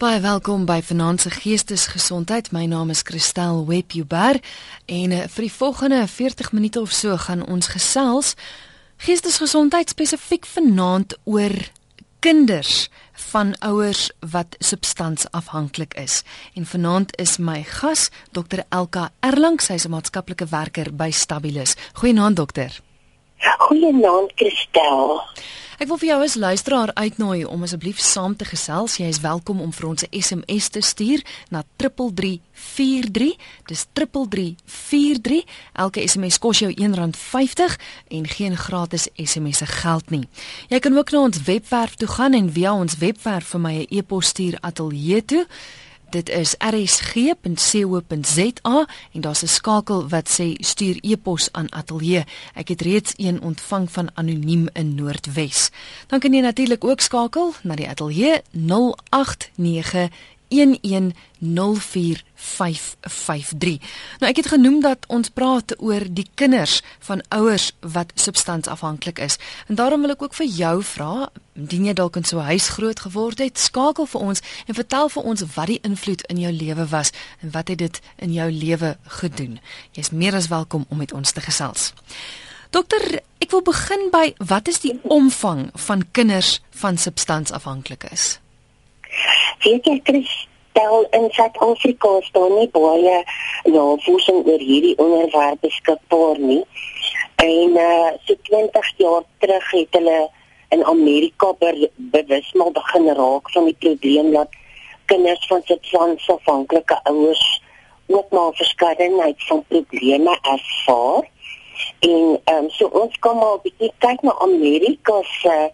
Baie welkom by Vanaand se Geestesgesondheid. My naam is Christel Webber en eh, vir die volgende 40 minute of so gaan ons gesels geestesgesondheid spesifiek vanaand oor kinders van ouers wat substansafhanklik is. En vanaand is my gas Dr Elka Erlang, sy is 'n maatskaplike werker by Stabilis. Goeienaand dokter. Goeienaand Christel. Ek wil vir jou as luisteraar uitnooi om asseblief saam te gesels. Jy is welkom om vir ons 'n SMS te stuur na 3343. Dis 3343. Elke SMS kos jou R1.50 en geen gratis SMS'e geld nie. Jy kan ook na ons webwerf toe gaan en via ons webwerf vir my 'n e-pos stuur ateljee toe. Dit is rsg.co.za en daar's 'n skakel wat sê stuur e-pos aan ateljee. Ek het reeds een ontvang van anoniem in Noordwes. Dan kan jy natuurlik ook skakel na die ateljee 089 0891104553. Nou ek het genoem dat ons praat oor die kinders van ouers wat substansafhanklik is. En daarom wil ek ook vir jou vra, indien jy dalk in so 'n huis groot geword het, skakel vir ons en vertel vir ons wat die invloed in jou lewe was en wat het dit in jou lewe gedoen. Jy's meer as welkom om met ons te gesels. Dokter, ek wil begin by wat is die omvang van kinders van substansafhanklikes? Weet jy Christel in Suid-Afrika staan nie baie navorsing oor hierdie onderwerp beskikbaar nie. En uh so 20 jaar terug het hulle in Amerika bewus maar begin raak van die probleem dat kinders van substansafhanklike ouers ook maar verskeidenheid van probleme ervaar. En ehm um, so ons kom maar 'n bietjie kyk na Amerika se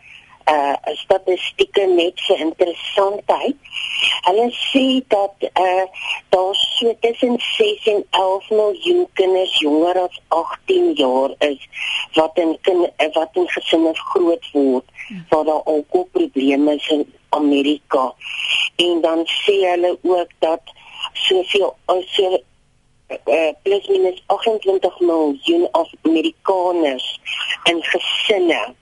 uh, uh statistieke net so interessantheid. Hulle sê dat uh daar so tussen 6 en 11 miljoen kinders jonger as 18 jaar is wat in kind, wat in gesinne groot word waar daar alkoholprobleme is in Amerika. En dan sê hulle ook dat soveel so uh, plus minus 28 miljoen Amerikaners in gesinne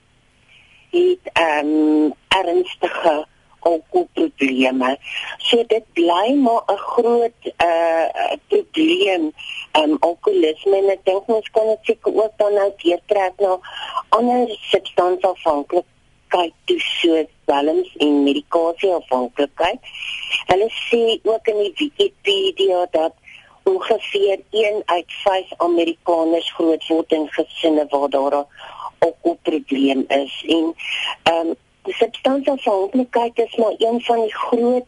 het ehm um, ernstige alkoholprobleme. So dit bly maar 'n groot uh probleem ehm um, alkoholisme en ek dink ons kan dit seker ook dan nou weer trek na ander substansafhanklikheid soos dwelms en medikasieafhanklikheid. Hulle sê ook in die Wikipedia dat ongeveer 1 uit 5 Amerikaners groot word in gesinne waar daar ook 'n probleem is en ehm um, substansafhanklikheid is maar een van die groot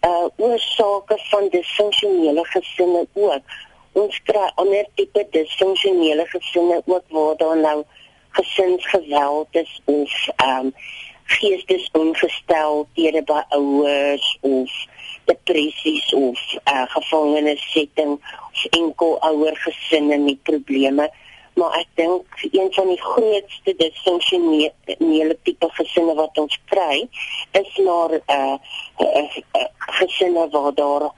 uh oorsake van disfunksionele gesinne ook. Ons kry ander tipe disfunksionele gesinne ook waar daar nou gesinsgeweld is of ehm um, geestesongesteldhede by ouers of depressies of uh, gevangenissetting of enkel ouer gesinne met probleme maar ek dink een van die grootste disfunksionele tipe gesinne wat ons kry is maar 'n uh, uh, uh, gesinne waar daar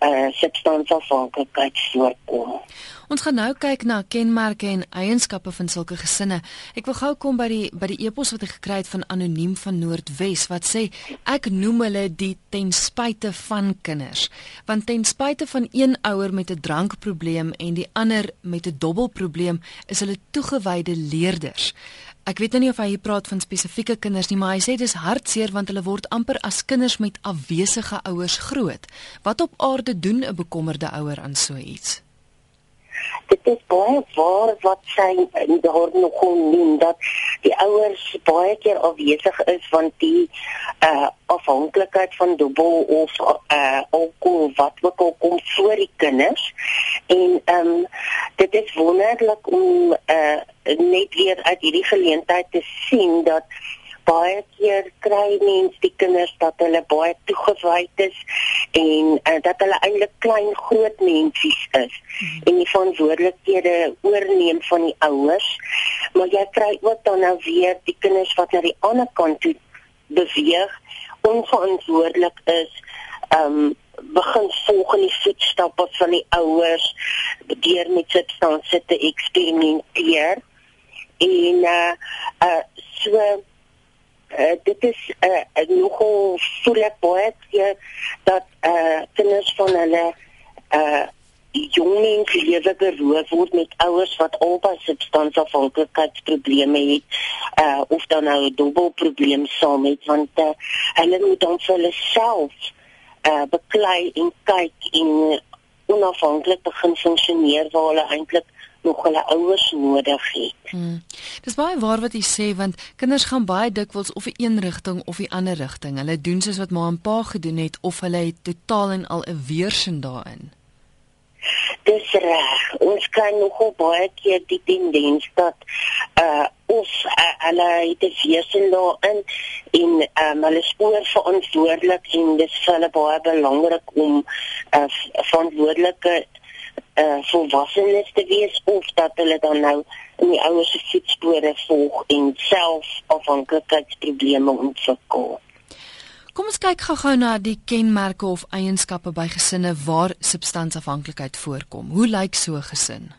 uh, substansafhanklikheid voorkom. Ons gaan nou kyk na kenmerke en eienskappe van sulke gesinne. Ek wil gou kom by die by die epos wat ek gekry het van anoniem van Noordwes wat sê ek noem hulle die ten spyte van kinders. Want ten spyte van een ouer met 'n drankprobleem en die ander met 'n dubbelprobleem, is hulle toegewyde leerders. Ek weet nou nie of hy praat van spesifieke kinders nie, maar hy sê dis hartseer want hulle word amper as kinders met afwesige ouers groot. Wat op aarde doen 'n bekommerde ouer aan so iets? dit is baie waar wat sy daar nog genoem dat die ouers baie keer afwesig is want die uh afhanklikheid van dubbel of uh alkohol wat ook al kom voor die kinders en ehm um, dit is wonderlik om uh net weer uit hierdie geleentheid te sien dat baie keer kry mense die kinders dat hulle baie toegewyd is en uh, dat hulle eintlik klein groot mensies is hmm. en die verantwoordelikhede oorneem van die ouers maar jy kry ook dan nou weer die kinders wat na die ander kant toe beweeg onverantwoordelik is um begin volg in die voetstappe van die ouers deur met substansie te eksperimenteer en uh uh so uh, dit is uh, nogal voel ek baie keer dat uh, kinders van hulle uh, jong mense lewe beroof word met ouers wat albei substansafhanklikheidsprobleme het uh of dan nou 'n dubbelprobleem saam het want uh, hulle moet dan vir hulle self uh beklei en kyk en onafhanklik begin funksioneer waar hulle eintlik nog hulle ouers nodig het. Hmm. Dis baie waar wat jy sê want kinders gaan baie dikwels of in een rigting of 'n ander rigting. Hulle doen soos wat ma en pa gedoen het of hulle het totaal en al 'n weerstand daarin. Dis reg. Ons kan nogal baie keer die tendens dat uh ons uh, hulle het die weerstand daarin en um, hulle spoor verantwoordelik en dis vir hulle baie belangrik om uh verantwoordelike uh volwassenes te wees of dat hulle dan nou in die ouers se voetspore volg en self afhanklikheidsprobleme ontwikkel. Kom ons kyk gou-gou na die kenmerke of eienskappe by gesinne waar substansafhanklikheid voorkom. Hoe lyk so 'n gesin?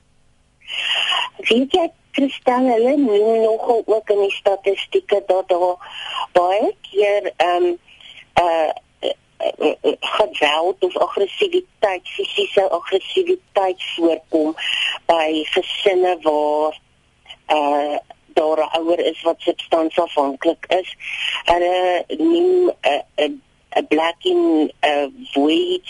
Weet jy, hulle noem nogal ook in die statistieke dat daar baie keer ehm um, uh geweld of aggressiwiteit, fisiese aggressiwiteit voorkom by gesinne waar uh daar 'n ouer is wat substansafhanklik is. Hulle neem 'n 'n 'n black in uh, void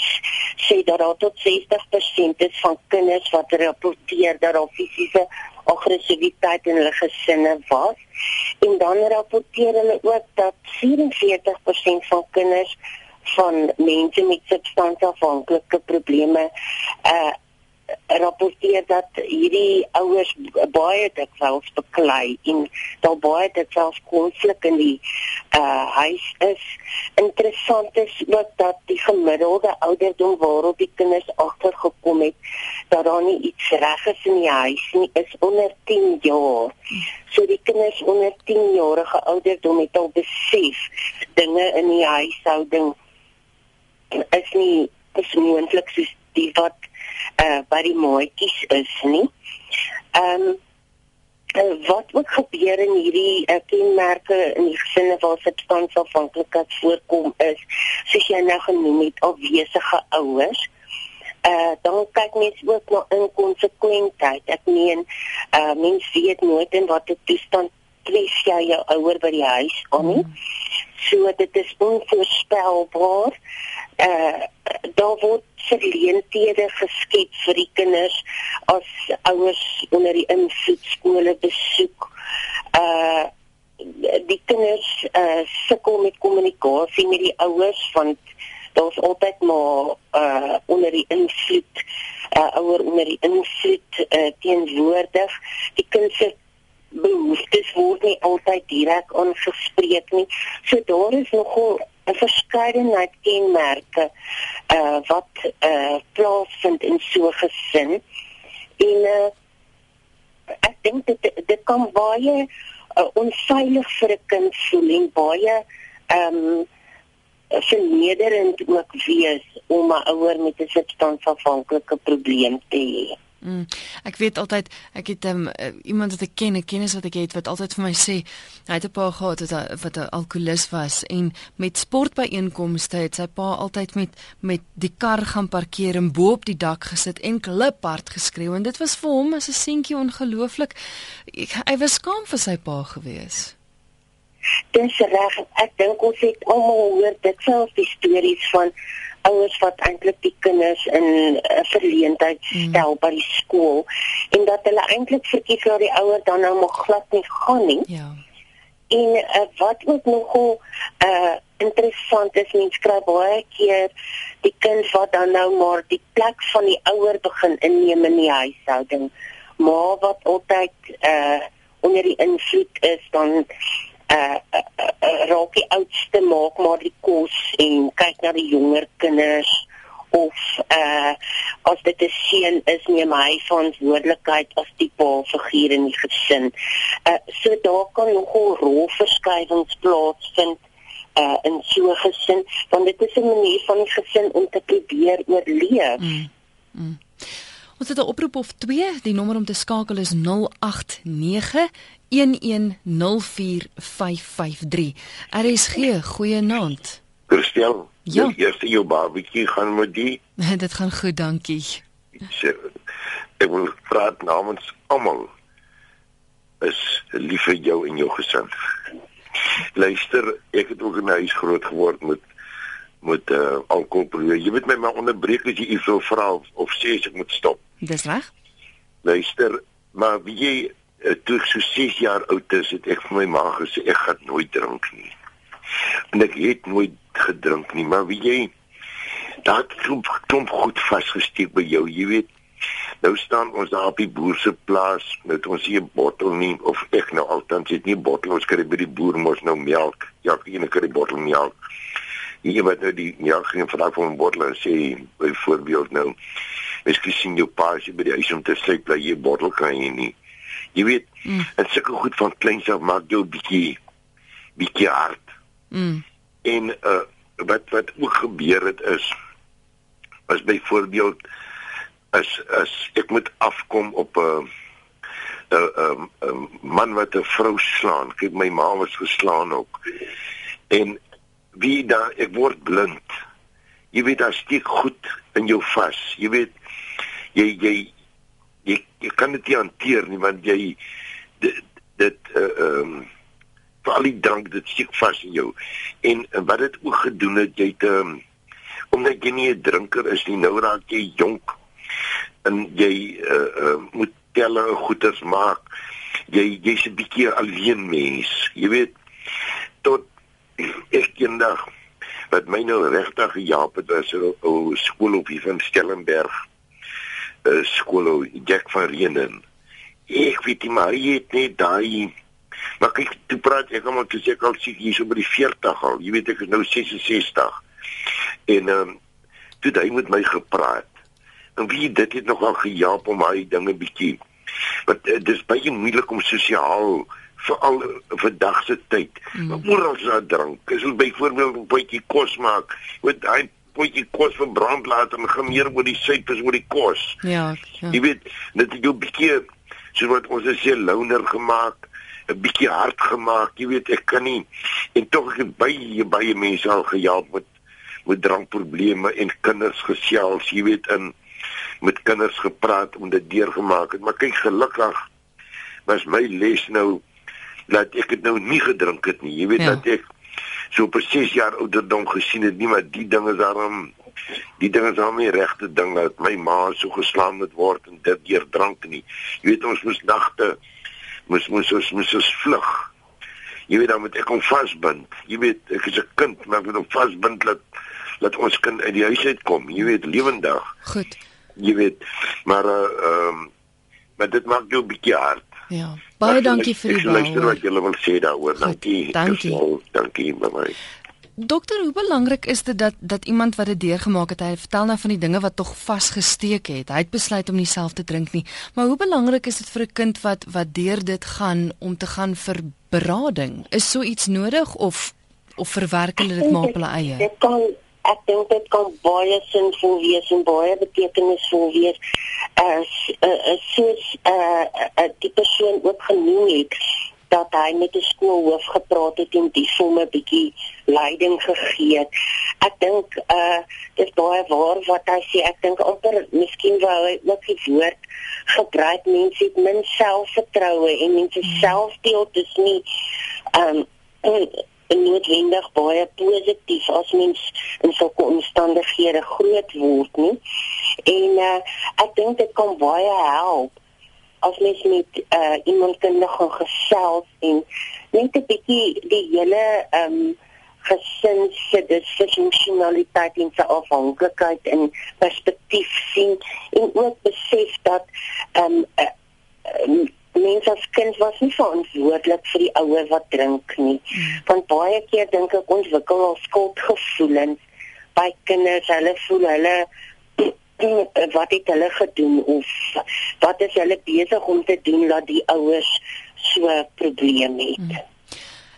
sê dat tot 60% is van kinders wat rapporteer dat daar fisiese aggressiwiteit in hulle gesinne was. En dan rapporteer hulle ook dat 44% van kinders van mense met substansafhanklike probleme uh rapporteer dat hierdie ouers baie dikwels beklei en daar baie dikwels konflik in die uh huis is. Interessant is ook dat die gemiddelde ouderdom waarop die kinders agtergekom het dat daar nie iets reg is in die huis nie, is onder 10 jaar. So die kinders onder 10 jarige ouderdom het al besef dinge in die huishouding is nie is moontlik soos die wat uh by die maatjies is nie. Ehm um, wat wat gebeur in hierdie uh, kenmerke in die gesinne waar substansafhanklikheid voorkom is, soos jy nou genoem het, afwesige ouers. Uh dan kyk mens ook na inkonsekwentheid. Ek meen uh mens weet nooit in watter toestand tref jy jou ouer by die huis aan nie. So dit is onvoorspelbaar. Uh daar word geleenthede geskep vir die kinders as ouers onder die invloed skole besoek. Uh die kinders uh sukkel met kommunikasie met die ouers want daar's altyd maar uh onder die invloed uh ouer onder die invloed uh teenwoordig. Die kinders se behoeftes word nie altyd direk aangespreek nie. So daar is nogal 'n verskeidenheid kenmerke uh wat uh plaasvind in so 'n gesin. En uh ek dink dit dit kan baie uh, onveilig vir 'n kind voel en baie ehm um, vernederend ook wees om 'n ouer met 'n substansafhanklike probleem te hê. Mm, ek weet altyd ek het um, iemand wat ek ken, 'n kennis wat ek het wat altyd vir my sê hy het 'n pa gehad wat wat 'n alkolikus was en met sportbyeenkomste het sy pa altyd met met die kar gaan parkeer en bo op die dak gesit en kliphard geskreeu en dit was vir hom as 'n seentjie ongelooflik. Hy was skaam vir sy pa gewees. Dis reg. Ek dink ons het almal hoor dit selfs die stories van ouers wat eintlik die kinders in 'n uh, verleentheid mm. stel mm. by die skool en dat hulle eintlik verkies dat die ouer dan nou nog glad nie gaan nie. Ja. En uh, wat ook nogal uh interessant is, mense kry baie keer die kind wat dan nou maar die plek van die ouer begin inneem in die huishouding. Maar wat altyd uh onder die invloed is dan uh, uh, uh raak die oudste maak maar die kos en kyk na die jonger kinders of uh as dit 'n seun is neem hy verantwoordelikheid as die pa figuur in die gesin. Uh so daar kan nogal rolverskywings plaasvind uh in so 'n gesin want dit is 'n manier van die gesin om te probeer oorleef. Mm. Mm. Ons het 'n oproep of 2. Die nommer om te skakel is 089 1104553. RSG, goeienaand. Christel, ja. die eerste jou babatjie gaan met die. Dit gaan goed, dankie. Ek wil praat namens almal. Is lief vir jou en jou gesin. Luister, ek het ook in 'n huis groot geword met met uh, alkoholprobleme. Jy weet my maar onderbreek as jy iets wil vra of, of sê ek moet stop. Dis reg. Luister, maar wie jy uh, toe so 6 jaar oud is, het ek vir my ma gesê ek gaan nooit drink nie. En ek het nooit gedrink nie, maar wie jy daat klomp klomp goed vasgesteek by jou, jy weet. Nou staan ons daar op die boer se plaas met ons hier bottel nie of ek nou altans het nie bottel ons kry by die boer mos nou melk. Ja, ek kry 'n bottel melk. Hier wat nou die melk gaan vandag van 'n bottel en sê byvoorbeeld nou Miskien sien jou pa as jy by die huis om te sê dat jy 'n bottel kan hê nie. Jy weet, mm. en sulke goed van kleins af maak jou bietjie bietjie hard. Mm. En uh wat wat ook gebeur het is as byvoorbeeld as as ek moet afkom op 'n 'n 'n man wat 'n vrou slaan. Kyk my ma was geslaan ook. En wie daar ek word blind. Jy weet daar steek goed in jou vas. Jy weet jy jy jy, jy kan dit nie hanteer nie want jy dit dit uh um al die drank dit steek vas in jou. En, wat dit ook gedoen het, jy het um omdat jy nie 'n drinker is nie, nou raak jy jonk en jy uh, uh moet telle goeders maak. Jy jy's 'n bietjie alleen mens. Jy weet tot ek eendag wat my nou regtig gehelp het was 'n skool op hier van Stellenberg. 'n skool Jack van Reenen. Ek weet nie maar jy het net daai Maar kyk, toe praat ek almal toe seker al sien hier so by die 40 al. Jy weet ek is nou 66. En ehm um, toe hy met my gepraat. En wie dit het nogal gehelp om hy dinge bietjie. Want uh, dis baie moeilik om sosiaal veral vir dag se tyd. Mm. Maar oral is daar drank. Jy byvoorbeeld 'n potjie kos maak, met hy potjie kos vir brand laat en gemeer oor die suikers oor die kos. Ja, ja. Jy weet, dit het jou bietjie so wat ons sê loner gemaak 'n bietjie hard gemaak, jy weet ek kan nie en tog ek baie baie mense al gehelp met met drankprobleme en kinders gesels, jy weet in met kinders gepraat om dit deurgemaak het, maar kyk gelukkig was my les nou dat ek dit nou nie gedrink het nie. Jy weet ja. dat ek so op 6 jaar ouderdom gesien het nie, maar die dinge is daarom die dinge is hom nie regte ding dat my ma so geslaan moet word en dit deur drank nie. Jy weet ons moes nagte moes moes ons moes ons vlug. Jy weet dan moet ek hom vasbind. Jy weet ek is 'n kind, maar ek moet hom vasbind dat dat ons kind uit die huis uitkom. Jy weet lewendig. Goed. Jy weet maar uh, ehm uh, um, maar dit maak jou bietjie hard. Ja. Baie dankie vir die bel. Ek luister wat jy wil sê daaroor. Dankie. Dankie. Dankie, bye. Dokter, hoe belangrik is dit dat dat iemand wat dit deurgemaak het, hy vertel nou van die dinge wat tog vasgesteek het. Hy het besluit om nie self te drink nie. Maar hoe belangrik is dit vir 'n kind wat wat deur dit gaan om te gaan vir berading? Is so iets nodig of of verwerk hulle dit maar op hulle eie? Dit kan ek dink dit kan baie sinvol wees en baie betekenisvol wees as 'n uh, uh, soos 'n uh, uh, die persoon ook genoem het dat hy met die skoolhoof gepraat het en die somme bietjie leiding gegee het. Ek dink uh dis baie waar wat hy sê. Ek dink amper miskien wou hy ook die woord gebruik mense het min selfvertroue en mense hmm. selfbeeld is nie um noodwendig baie positief as mens in sulke omstandighede groot word nie. En uh ek dink dit kan baie help as mens met uh, iemand kundig gaan gesels en net 'n bietjie die hele ehm um, gesin se disfunksionaliteit en se afhanklikheid in perspektief sien en ook besef dat ehm um, uh, uh, mens as kind was nie verantwoordelik vir die ouer wat drink nie. Hmm. Want baie keer dink ek ontwikkel ons skuldgevoelens by kinders. Hulle voel hulle wat het hulle gedoen of wat is hulle besig om te doen dat die ouers so 'n probleem het. Hmm.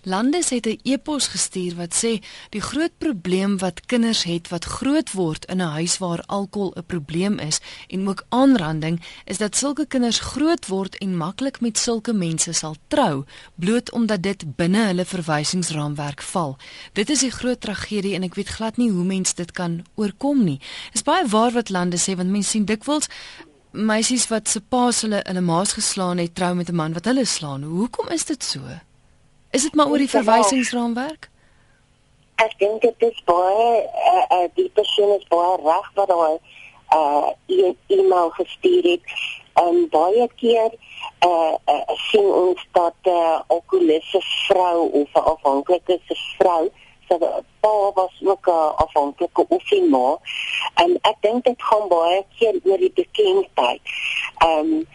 Landes het 'n e-pos gestuur wat sê die groot probleem wat kinders het wat groot word in 'n huis waar alkohol 'n probleem is en ook aanranding is dat sulke kinders groot word en maklik met sulke mense sal trou bloot omdat dit binne hulle verwysingsraamwerk val. Dit is 'n groot tragedie en ek weet glad nie hoe mense dit kan oorkom nie. Is baie waar wat Lande sê want mense sien dikwels meisies wat se paas hulle hulle maas geslaan het trou met 'n man wat hulle slaan. Hoekom is dit so? Is dit maar oor die verwysingsraamwerk? Ek dink dit is baie uh, uh, die persoon is baie reg wat hy uh e e-mail gestuur het en baie keer uh, uh sien ons dat 'n uh, okulisse vrou of 'n afhanklike vrou se pa was ook 'n afhanklike oefenma en ek dink dit gaan baie keer oor die bekendheid. Um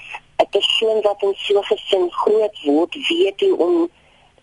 'n persoon wat in so 'n gesin groot word, weet hoe om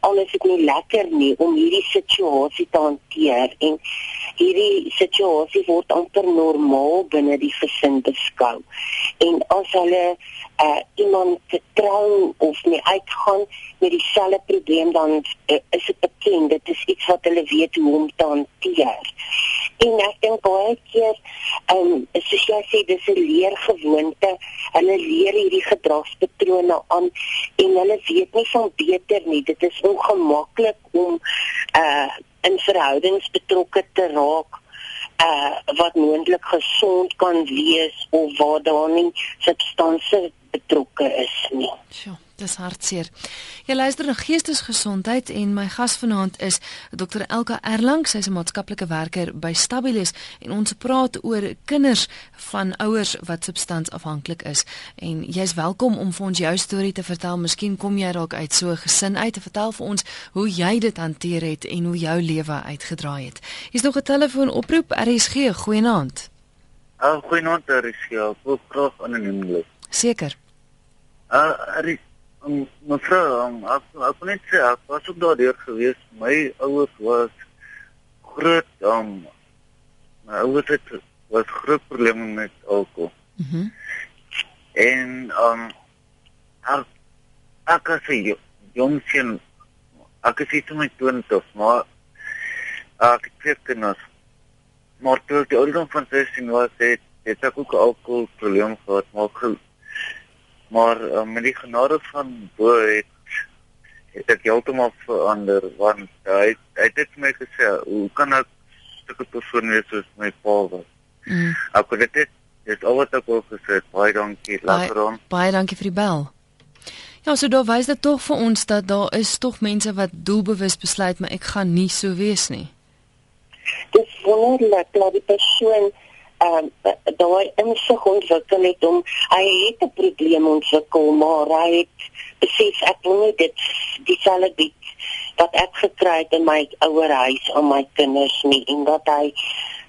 Alles is nie lekker nie om hierdie situasie te hanteer en hierdie situasie word amper normaal binne die gesin beskou. En as hulle uh, iemand vertrou of nie uitgaan met dieselfde probleem dan uh, is dit bekend dit is iets wat hulle weet hoe om te hanteer. En ek dink baie keer ehm um, soos jy sê dis 'n leergewoonte. Hulle leer hierdie gedragspatrone aan en hulle weet nie van beter nie. Dit is ongemaklik om uh in verhoudings betrokke te raak uh wat moontlik gesond kan wees of waar daar nie substansie betrokke is nie. Sjoe. Dis hartseer. Jy luister na Geestesgesondheid en my gas vanaand is Dr Elka Erlang, sy's 'n maatskaplike werker by Stabilis en ons praat oor kinders van ouers wat substansafhanklik is. En jy's welkom om vir ons jou storie te vertel. Miskien kom jy dalk uit so 'n gesin uit te vertel vir ons hoe jy dit hanteer het en hoe jou lewe uitgedraai het. Hier's nog 'n telefoonoproep. RSG, goeienaand. Ah, goeienaand RSG. Ek wil graag anoniem bly. Seker. Ah, uh, Um, mevrou, um, ek ek net sê ek was ook daardeur gewees. My ouers was groot um my ouers het was groot probleme met alkohol. Mhm. Mm en um ek ek as 'n jong seun ek is iets met 20, maar ek het twee kinders. Maar toe die ouderdom van 16 was, het, het ek ook alkohol probleem gehad, maar goed maar uh, met die genade van bo het het ek heeltemal verander want hy hy het dit vir my gesê hoe kan ek sulke persoon wees soos my pa was? Mm. ek het dit dit al wat ek wou gesê baie dankie. Later on baie dankie vir die bel. Ja so daar wys dit tog vir ons dat daar is tog mense wat doelbewus besluit maar ek gaan nie so wees nie. Dis wonderlik dat die persoon uh, daai insig ontwikkel het om hy het 'n probleem ontwikkel maar hy het besef ek wil nie dit dieselfde bied wat ek gekry het in my ouer huis aan my kinders nie en dat hy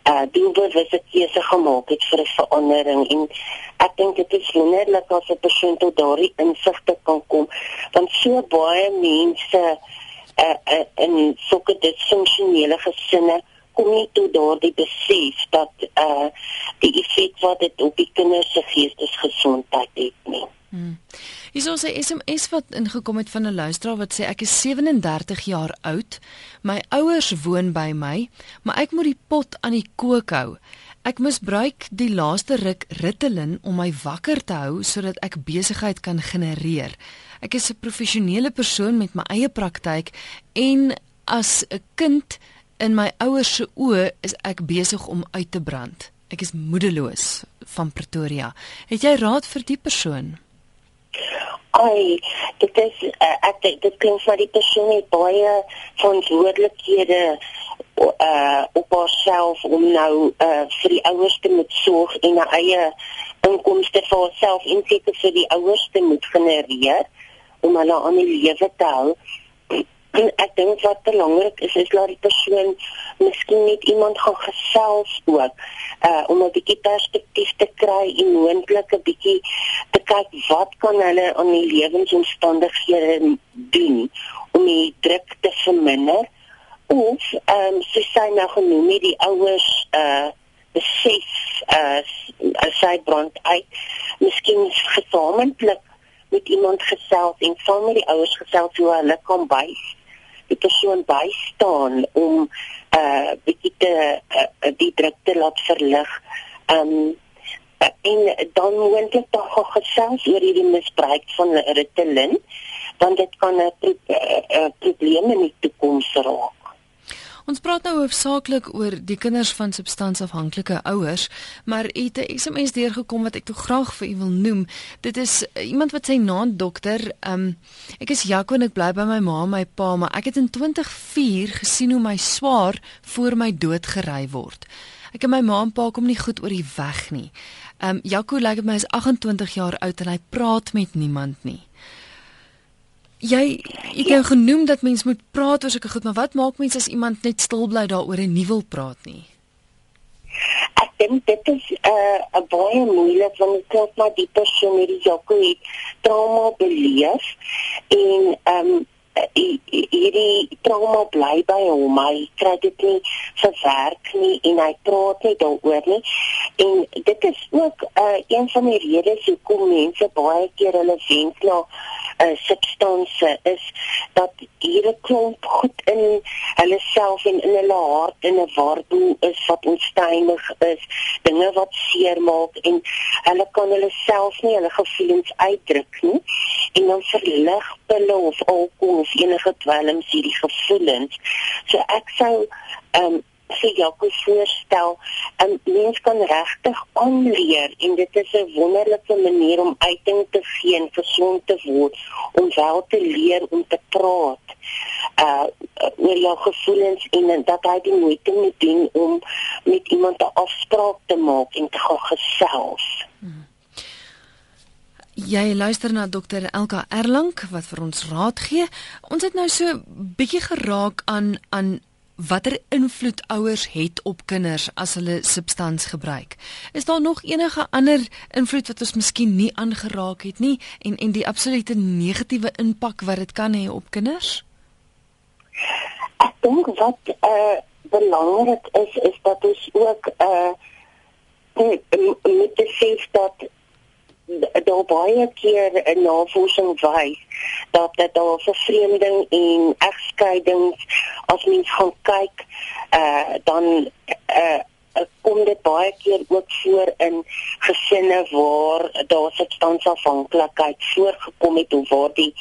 uh eh, doelbewus 'n keuse gemaak het vir 'n verandering en ek dink dit is wonderlik as 'n persoon tot daardie insigte kan kom want so baie mense uh, uh in sulke disfunksionele gesinne kom nie toe daardie besef dat eh uh, die effek wat dit op die kinders se geestesgesondheid het nie. Hmm. Is ons 'n SMS wat ingekom het van 'n luisteraar wat sê ek is 37 jaar oud. My ouers woon by my, maar ek moet die pot aan die kook hou. Ek misbruik die laaste ruk Ritalin om my wakker te hou sodat ek besigheid kan genereer. Ek is 'n professionele persoon met my eie praktyk en as 'n kind in my ouers se oë is ek besig om uit te brand. Ek is moedeloos van Pretoria. Het jy raad vir die persoon? Ai, dit is uh, ek dink dit klink vir die persoon het baie verantwoordelikhede uh op haarself om nou uh vir die ouers te moet sorg en 'n eie inkomste vir haarself en seker vir die ouers te moet genereer om hulle aan die lewe te hou. En ek dink wat belangrik is is dat die persoon miskien net iemand gaan gesels ook uh om 'n bietjie perspektief te kry en moontlik 'n bietjie te kyk wat kan hulle aan die lewensomstandighede doen om die druk te verminder. Of ehm um, soos sy nou genoem het die ouers uh besef uh as sy brand uit. Miskien gesamentlik met iemand gesels en saam met die ouers gesels hoe hulle kan bys die persoon bystaan om uh bietjie te uh, die druk te laat verlig. Um en dan moontlik tog gesels oor hierdie misbruik van Ritalin want dit kan 'n pro probleem in die toekoms raak. Ons praat nou hoofsaaklik oor die kinders van substansafhanklike ouers, maar het 'n SMS deurgekom wat ek tog graag vir u wil noem. Dit is iemand wat sê naam dokter, um, ek is Jaco en ek bly by my ma en my pa, maar ek het in 2004 gesien hoe my swaar voor my dood gery word. Ek en my ma en pa kom nie goed oor die weg nie. Um Jaco lyk like my is 28 jaar oud en hy praat met niemand nie. Jy ek het genoem dat mens moet praat oor sulke goed, maar wat maak mense as iemand net stil bly daaroor en nie wil praat nie? Ek dink dit is 'n uh, 'n baie moeilik want dit klop maar die persoon hierdie Jaco het trauma beleef en ehm um, hierdie trauma bly by hom. Hy kry dit nie verwerk nie en hy praat nie daaroor nie. En dit is ook uh, een van die redes hoekom mense baie keer hulle wens na uh, substansie is dat hierdie klomp goed in hulle self en in hulle hart en 'n waarboel is wat onstuimig is, dinge wat seermaak en hulle kan hulle self nie hulle gevoelens uitdruk nie en dan verlig pille of alkohol of enige dwelms hierdie gevoelens. So ek sou ehm um, jou kon voorstel, 'n mens kan regtig aanleer en dit is 'n wonderlike manier om uiting te gee en gesond te word, om wel te leer om te praat. Uh oor jou gevoelens en dat hy die moeite moet doen om met iemand 'n afspraak te maak en te gaan gesels. Hmm. Jy luister na dokter Elka Erlang wat vir ons raad gee. Ons het nou so bietjie geraak aan aan watter invloed ouers het op kinders as hulle substans gebruik. Is daar nog enige ander invloed wat ons miskien nie aangeraak het nie en en die absolute negatiewe impak wat dit kan hê op kinders? Ek dink wat uh belangrik is is dat ons ook uh met die sê dat daar baie keer 'n navorsing wys dat dit daar vervreemding en egskeidings as mens gaan kyk uh dan uh kom dit baie keer ook voor in gesinne waar daar substansafhanklikheid voorgekom het of waar die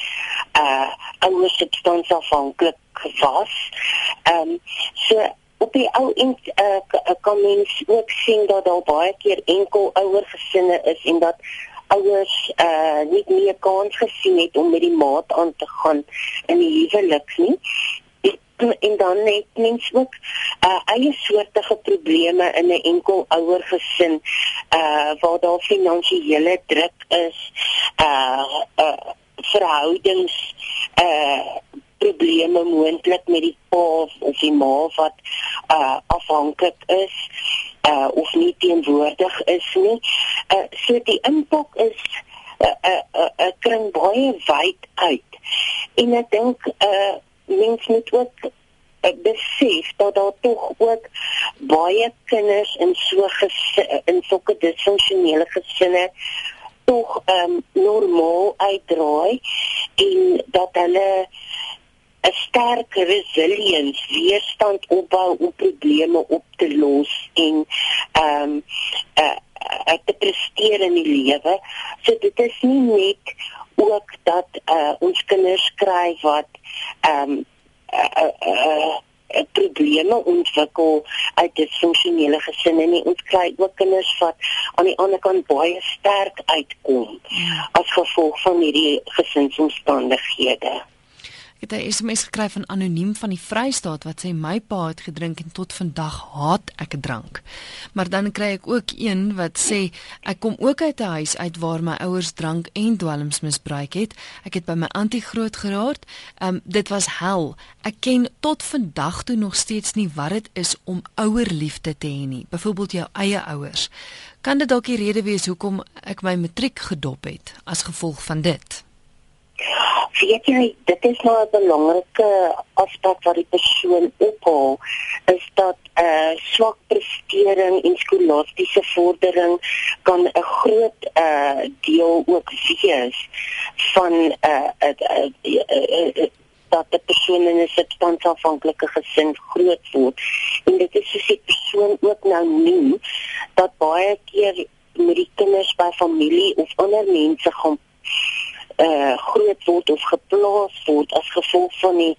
uh ouers substansafhanklik was. Ehm um, so op die ou en uh, kan mens ook sien dat daar baie keer enkel ouer gesinne is en dat ouers uh nie meer kans gesien het om met die maat aan te gaan in die huwelik nie. En dan net mens ook uh eie soortige probleme in 'n enkel ouer gesin uh waar daar finansiële druk is uh uh verhoudings uh probleme moontlik met die pa of die ma wat uh afhanklik is uh of nie teenwoordig is nie. Uh so die impak is 'n uh, 'n uh, 'n uh, kring baie wyd uit. En ek dink uh mense moet ook uh, besef dat daar tog ook baie kinders in so in sulke disfunksionele gesinne tog um normaal uitdraai en dat hulle 'n sterk resilience, weerstand opbou om probleme op te los en ehm um, uh, uh, te presteer in die lewe. So dit is nie net ook dat uh, ons kinders kry wat ehm um, uh, uh, uh, uh, probleme ontwikkel uit disfunksionele gesinne nie ons kry ook kinders wat aan die ander kant baie sterk uitkom ja. as gevolg van hierdie gesinsomstandighede het 'n SMS gekry van anoniem van die Vrystaat wat sê my pa het gedrink en tot vandag haat ek drank. Maar dan kry ek ook een wat sê ek kom ook uit 'n huis uit waar my ouers drank en dwelms misbruik het. Ek het by my antie groot geraak. Um dit was hel. Ek ken tot vandag toe nog steeds nie wat dit is om ouerliefde te hê nie. Byvoorbeeld jou eie ouers. Kan dit dalk die rede wees hoekom ek my matriek gedop het as gevolg van dit? Weet jy dit is nou 'n belangrike aspek wat die persoon ophaal is dat 'n uh, swak prestering en skolastiese vordering kan 'n groot uh, deel ook wees van 'n uh, uh, uh, uh, uh, uh, dat 'n persoon in 'n substansafhanklike gesin groot word. En dit is soos die persoon ook nou noem dat baie keer met die kinders by familie of ander mense gaan uh groot word of geplaas word as gevolg van die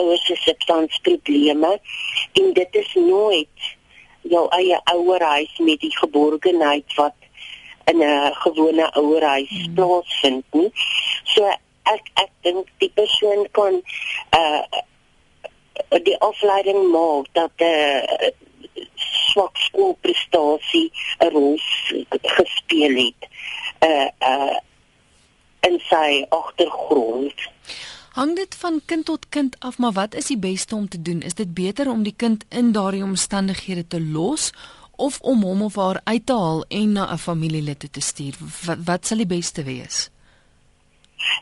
ouers se substansprobleme en dit is nooit jou eie ouerhuis met die geborgenheid wat in 'n gewone ouerhuis hmm. plaasvind nie. So ek ek dink die persoon kan uh die afleiding maak dat 'n uh, swak skoolprestasie 'n rol gespeel het. Uh uh in sy agtergrond. Hang dit van kind tot kind af, maar wat is die beste om te doen? Is dit beter om die kind in daardie omstandighede te los of om hom of haar uit te haal en na 'n familielid te stuur? Wat, wat sal die beste wees?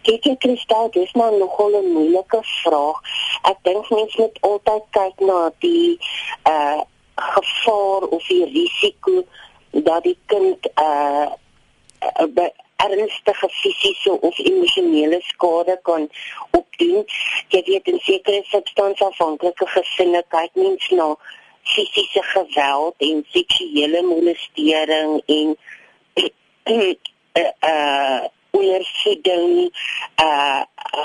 Kyk jy Kristal, dis maar nogal 'n moeilike vraag. Ek dink mens moet altyd kyk na die uh gevaar of die risiko dat die kind uh, uh ernstige fisiese of emosionele skade kan opdoen. Jy weet in sekere substansafhanklike gesinne kyk mens na fisiese geweld en seksuele molestering en uh uh ondervoeding uh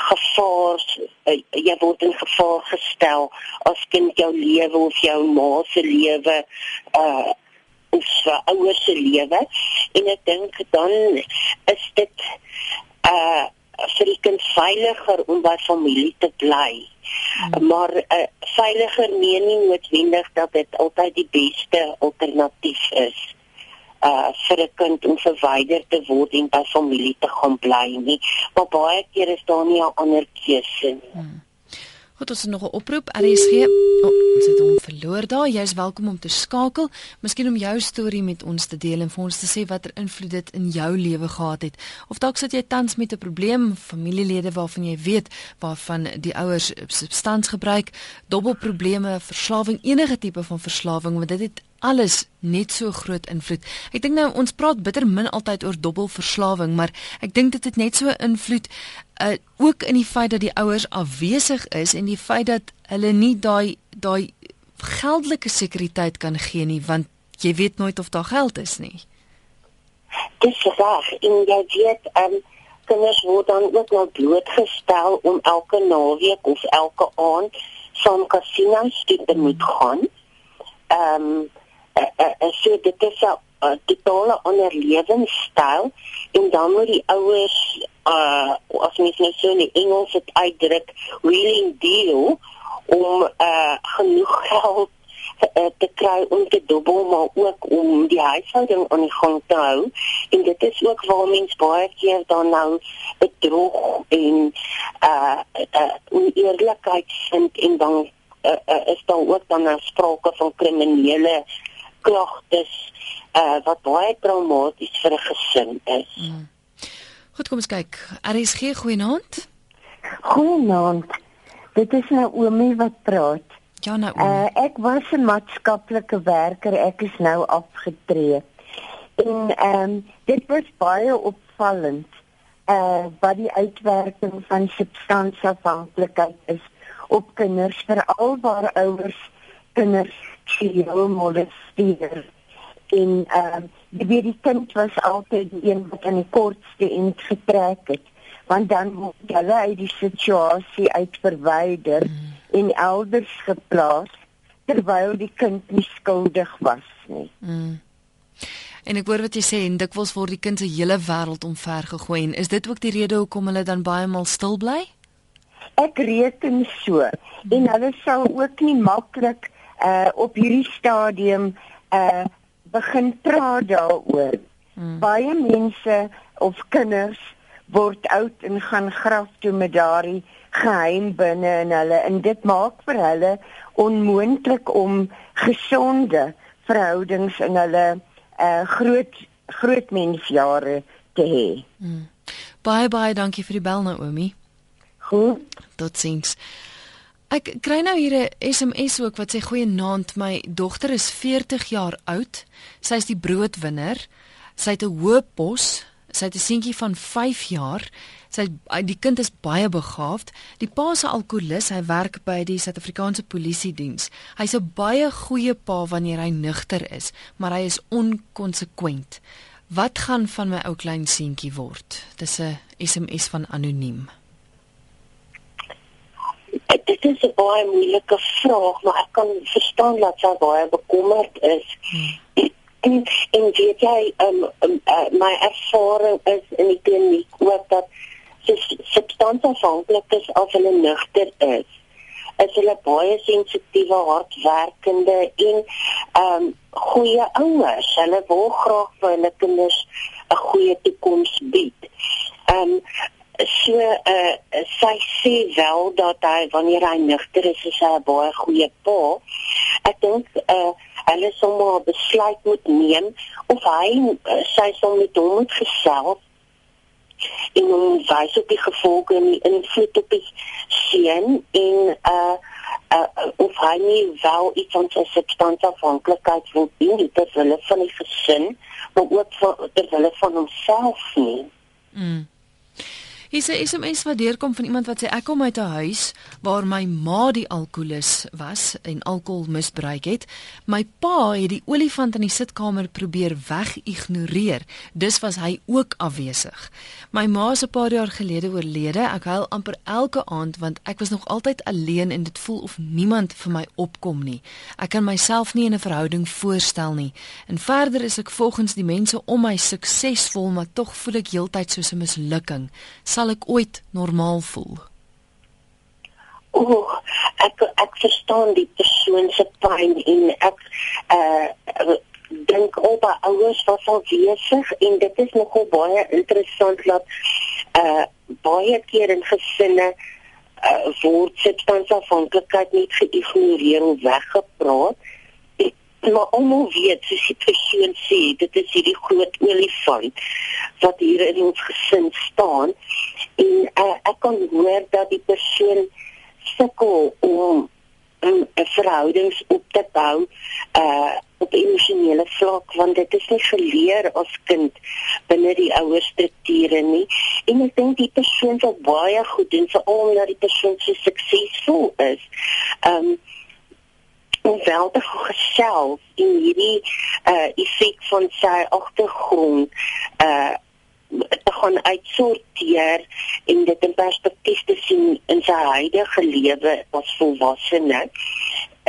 gevaar uh, jy word in gevaar gestel as kind jou lewe of jou ma se lewe uh of vir ouers se lewe en ek dink dan is dit uh vir die kind veiliger om by familie te bly. Hmm. Maar uh, veiliger meen nie noodwendig dat dit altyd die beste alternatief is uh vir 'n kind om verwyder te word en by familie te gaan bly nie. Maar baie keer is daar nie 'n ander keuse nie. Hmm. Goed, ons het nog 'n oproep. RSG. Oh, ons het hom verloor daar. Jy's welkom om te skakel. Miskien om jou storie met ons te deel en vir ons te sê watter invloed dit in jou lewe gehad het. Of dalk sit jy tans met 'n probleem, familielede waarvan jy weet waarvan die ouers substans gebruik, dobbelprobleme, verslawing, enige tipe van verslawing, want dit het alles net so groot invloed. Ek dink nou ons praat bitter min altyd oor dobbelverslawing, maar ek dink dit het net so invloed uh, ook in die feit dat die ouers afwesig is en die feit dat hulle nie daai daai geldelike sekuriteit kan gee nie want jy weet nooit of daar geld is nie. Dis reg en jy weet um kinders word dan ook nou blootgestel om elke naweek of elke aand saam kasinos te moet gaan. Ehm um, uh, uh, uh, so dit is 'n uh, totale ander lewenstyl en dan moet die ouers uh as mens nou so in die Engels dit uitdruk willing deal om uh genoeg geld uh, te kry om te dubbel maar ook om die huishouding aan die gang te hou. En dit is ook waar mens baie keer dan nou bedrog en uh, uh oneerlikheid vind en dan uh, uh, is daar ook dan 'n sprake van kriminele klagtes uh wat baie traumaties vir 'n gesin is. Mm. Goed, kom ons kyk. RSG goeienaand. Goeienaand. Dit is nou Oomie wat praat. Ja, nou. Uh, ek was 'n maatskaplike werker. Ek is nou afgetree. En ehm um, dit was baie opvallend uh wat die uitwerking van substansafhanklikheid is op kinders veral waar ouers kinders seksueel molesteer en ehm uh, die baie kind was altyd die een wat aan die kortste end getrek het want dan word hulle uit die situasie uit verwyder mm. en elders geplaas terwyl die kind nie skuldig was nie. Mm. En ek hoor wat jy sê en dikwels word die kind se hele wêreld omver gegooi en is dit ook die rede hoekom hulle dan baie maal stil bly? Ek reken so. En hulle sou ook nie maklik uh op hierdie stadium uh begin praat daaroor. Hmm. Baie mense of kinders word oud en gaan graf toe met daardie geheim binne in hulle en dit maak vir hulle onmoontlik om gesonde verhoudings in hulle uh groot groot mensjare te hê. Hmm. Baie baie dankie vir die bel Naomi. Goed. Totsiens. Ek kry nou hier 'n SMS ook wat sê goeienaand, my dogter is 40 jaar oud. Sy is die broodwinner. Sy het 'n hoë pos. sy het 'n seentjie van 5 jaar. Sy die kind is baie begaafd. Die pa se alkolikus, hy werk by die Suid-Afrikaanse Polisie Diens. Hy's 'n baie goeie pa wanneer hy nugter is, maar hy is onkonsekwent. Wat gaan van my ou klein seentjie word? Dis 'n SMS van anoniem. Dit is 'n baie moeilike vraag, maar ek kan verstaan dat sy baie bekommerd is. Hmm. En en weet jy, um, um, uh, my ervaring is in die kliniek ook dat substansafhanklik is as hulle nugter is. Is hulle baie sensitiewe, hardwerkende en ehm um, goeie ouers. Hulle wil graag vir hulle kinders 'n goeie toekoms bied. Ehm um, so uh sy sê wel dat hy wanneer hy nugter is, is hy 'n baie goeie pa. Ek dink uh hulle sou maar besluit moet neem of hy uh, sy sou met hom moet gesels en hom wys op die gevolge en die invloed op die seun en uh uh, of hy nie wel iets van sy substansafhanklikheid wil doen ter wille van die gesin, maar ook vir ter wille van homself nie. Mm. Hy sê SMS wat deurkom van iemand wat sê ek kom uit 'n huis waar my ma die alkoholus was en alkohol misbruik het. My pa het die olifant in die sitkamer probeer wegignoreer. Dus was hy ook afwesig. My ma is 'n paar jaar gelede oorlede. Ek huil amper elke aand want ek was nog altyd alleen en dit voel of niemand vir my opkom nie. Ek kan myself nie in 'n verhouding voorstel nie. En verder is ek volgens die mense om my suksesvol, maar tog voel ek heeltyd soos 'n mislukking. Sal sal ek ooit normaal voel? Ooh, ek ek verstaan die persoon se pyn en ek uh dink op by ouers wat al besig en dit is nogal baie interessant dat uh baie keer in gesinne uh word substansafhanklikheid nie geïgnoreer of weggepraat maar almal weet soos die persoon sê dit is hierdie groot olifant wat hier in ons gesin staan en uh, ek kan hoor dat die persoon sukkel om 'n verhoudings op te bou uh op emosionele vlak want dit is nie geleer as kind binne die ouer strukture nie en ek dink die persoon sal baie goed doen veral omdat die persoon so suksesvol is. Um om wel te gesels in hierdie uh effek van sy agtergrond uh gaan uitsorteer en dit in perspektief te sien in sy huidige lewe as volwassene.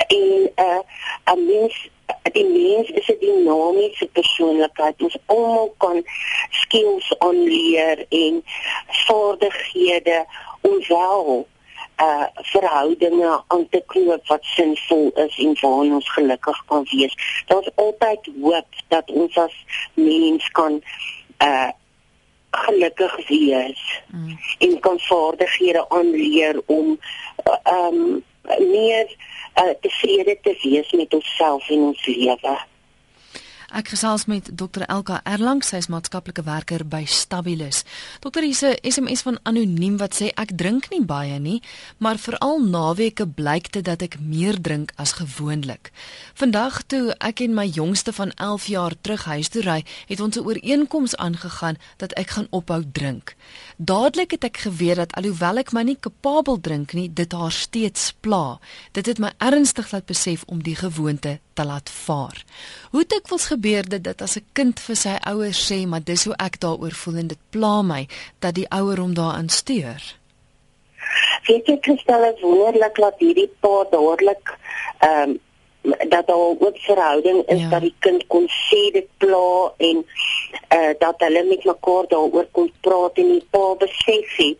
En uh 'n mens die mens is 'n dinamiese persoonlikheid. Ons almal kan skills aanleer en vaardighede ontwikkel uh verhoudinge aan te knoop wat sinvol is en waarin ons gelukkig kan wees. Daar's altyd hoop dat ons as mens kan uh gelukkig wees mm. en kan vaardighede aanleer om uh, um meer uh, tevrede te wees met onsself en ons lewe. Ek gesels met Dr Elka Erlang, sy is maatskaplike werker by Stabilis. Dokter, hier's 'n SMS van anoniem wat sê ek drink nie baie nie, maar veral naweke blyk dit dat ek meer drink as gewoonlik. Vandag toe ek en my jongste van 11 jaar terug huis toe ry, het ons 'n ooreenkoms aangegaan dat ek gaan ophou drink. Dadelik het ek geweet dat alhoewel ek my nie kapabel drink nie, dit haar steeds pla. Dit het my ernstig laat besef om die gewoonte te laat vaar. Hoe dikwels gebeur dit dat as 'n kind vir sy ouers sê, "Maar dis hoe ek daaroor voel en dit pla my," dat die ouer hom daaraan steur? Weet jy, Christel, is wonderlik dat hierdie pa dadelik ehm um, dat daar ook verhouding is ja. dat die kind kon sê dit pla en eh uh, dat hulle met mekaar daaroor kon praat en die pa besef het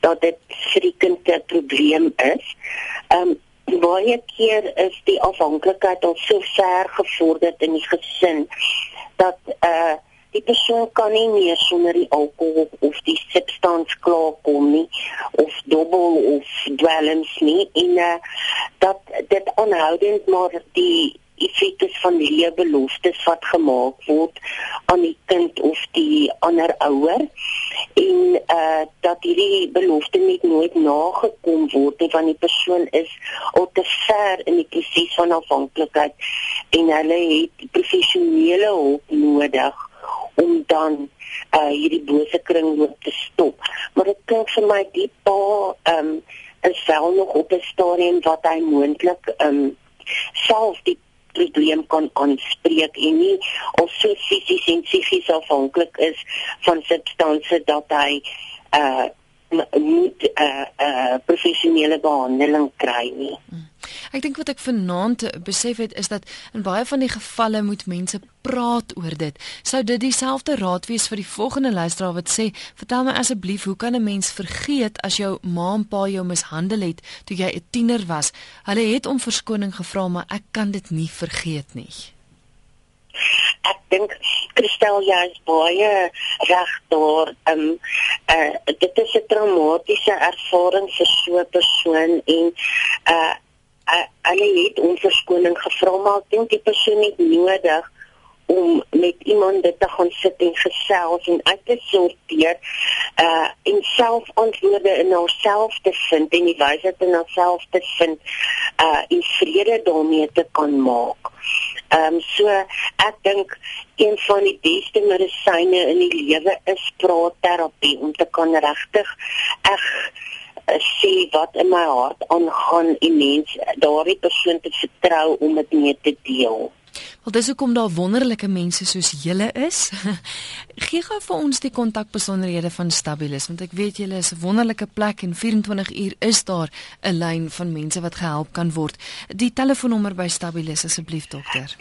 dat dit vir die kind 'n probleem is. Ehm um, baie keer is die afhanklikheid al so ver gevorder in die gesin dat uh die persoon kan nie meer sonder die alkohol of die substans klaarkom nie of dobbel of dwelms nie en uh, dat dit aanhoudend maar die effekte van die beloftes wat gemaak word aan die kind of die ander ouer en uh dat hierdie belofte net nooit nagekom word nie van die persoon is al te ver in die proses van afhanklikheid en hulle het professionele hulp nodig om dan uh hierdie bose kringloop te stop. Maar dit klink vir my die pa ehm um, is wel nog op 'n stadium wat hy moontlik ehm um, self die probleem kan aanspreek en nie of so fisies en psigies afhanklik is van substansies dat hy uh moet 'n uh, uh, professionele behandeling kry nie. Hmm. Ek dink wat ek vanaand besef het is dat in baie van die gevalle moet mense praat oor dit. Sou dit dieselfde raad wees vir die volgende luisteraar wat sê, "Vertel my asseblief, hoe kan 'n mens vergeet as jou ma en pa jou mishandel het toe jy 'n tiener was? Hulle het om verskoning gevra, maar ek kan dit nie vergeet nie." Ek dink Christel jy is baie reg daar. Ehm um, uh, dit is 'n traumatiese ervaring vir so 'n persoon en uh hulle het om verskoning gevra maar ek dink die persoon het nodig om met iemand dit te gaan sit en gesels en uit te sorteer uh en self antwoorde in haarself te vind en die wysheid in haarself te vind uh en vrede daarmee te kan maak. Ehm um, so ek dink een van die beste medisyne in die lewe is praatterapie om te kan regtig eg sê wat in my hart aangaan en mens daardie persoon te vertrou om dit mee te deel. Wel dis hoekom daar wonderlike mense soos julle is. Gee gou vir ons die kontakbesonderhede van Stabilis want ek weet julle is 'n wonderlike plek en 24 uur is daar 'n lyn van mense wat gehelp kan word. Die telefoonnommer by Stabilis asseblief dokter.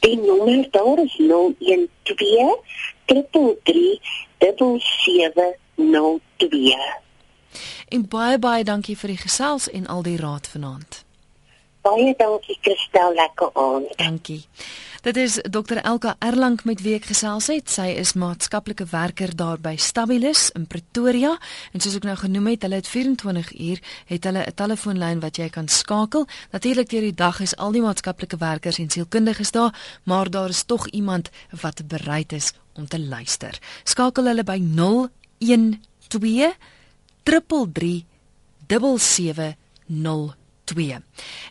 Die nommer daar is 012 333 7702. En baie baie dankie vir die gesels en al die raad vanaand. Baie dankie Christel, lekker aand. Dankie. Dit is Dr Elka Erlang met wie ek gesels het. Sy is maatskaplike werker daar by Stabilis in Pretoria en soos ek nou genoem het, hulle het 24 uur het hulle 'n telefoonlyn wat jy kan skakel. Natuurlik deur die dag is al die maatskaplike werkers en sielkundiges daar, maar daar is tog iemand wat bereid is om te luister. Skakel hulle by 012 333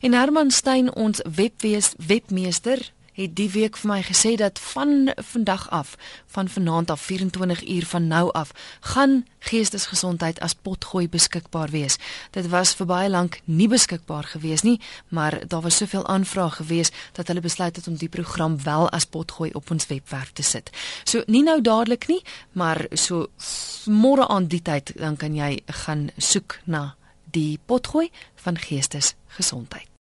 En Herman Stein ons webwees webmeester het die week vir my gesê dat van vandag af, van vanaand af 24 uur van nou af, gaan geestesgesondheid as potgooi beskikbaar wees. Dit was vir baie lank nie beskikbaar gewees nie, maar daar was soveel aanvrae gewees dat hulle besluit het om die program wel as potgooi op ons webwerf te sit. So nie nou dadelik nie, maar so môre aan die tyd dan kan jy gaan soek na die potgooi van geestesgesondheid.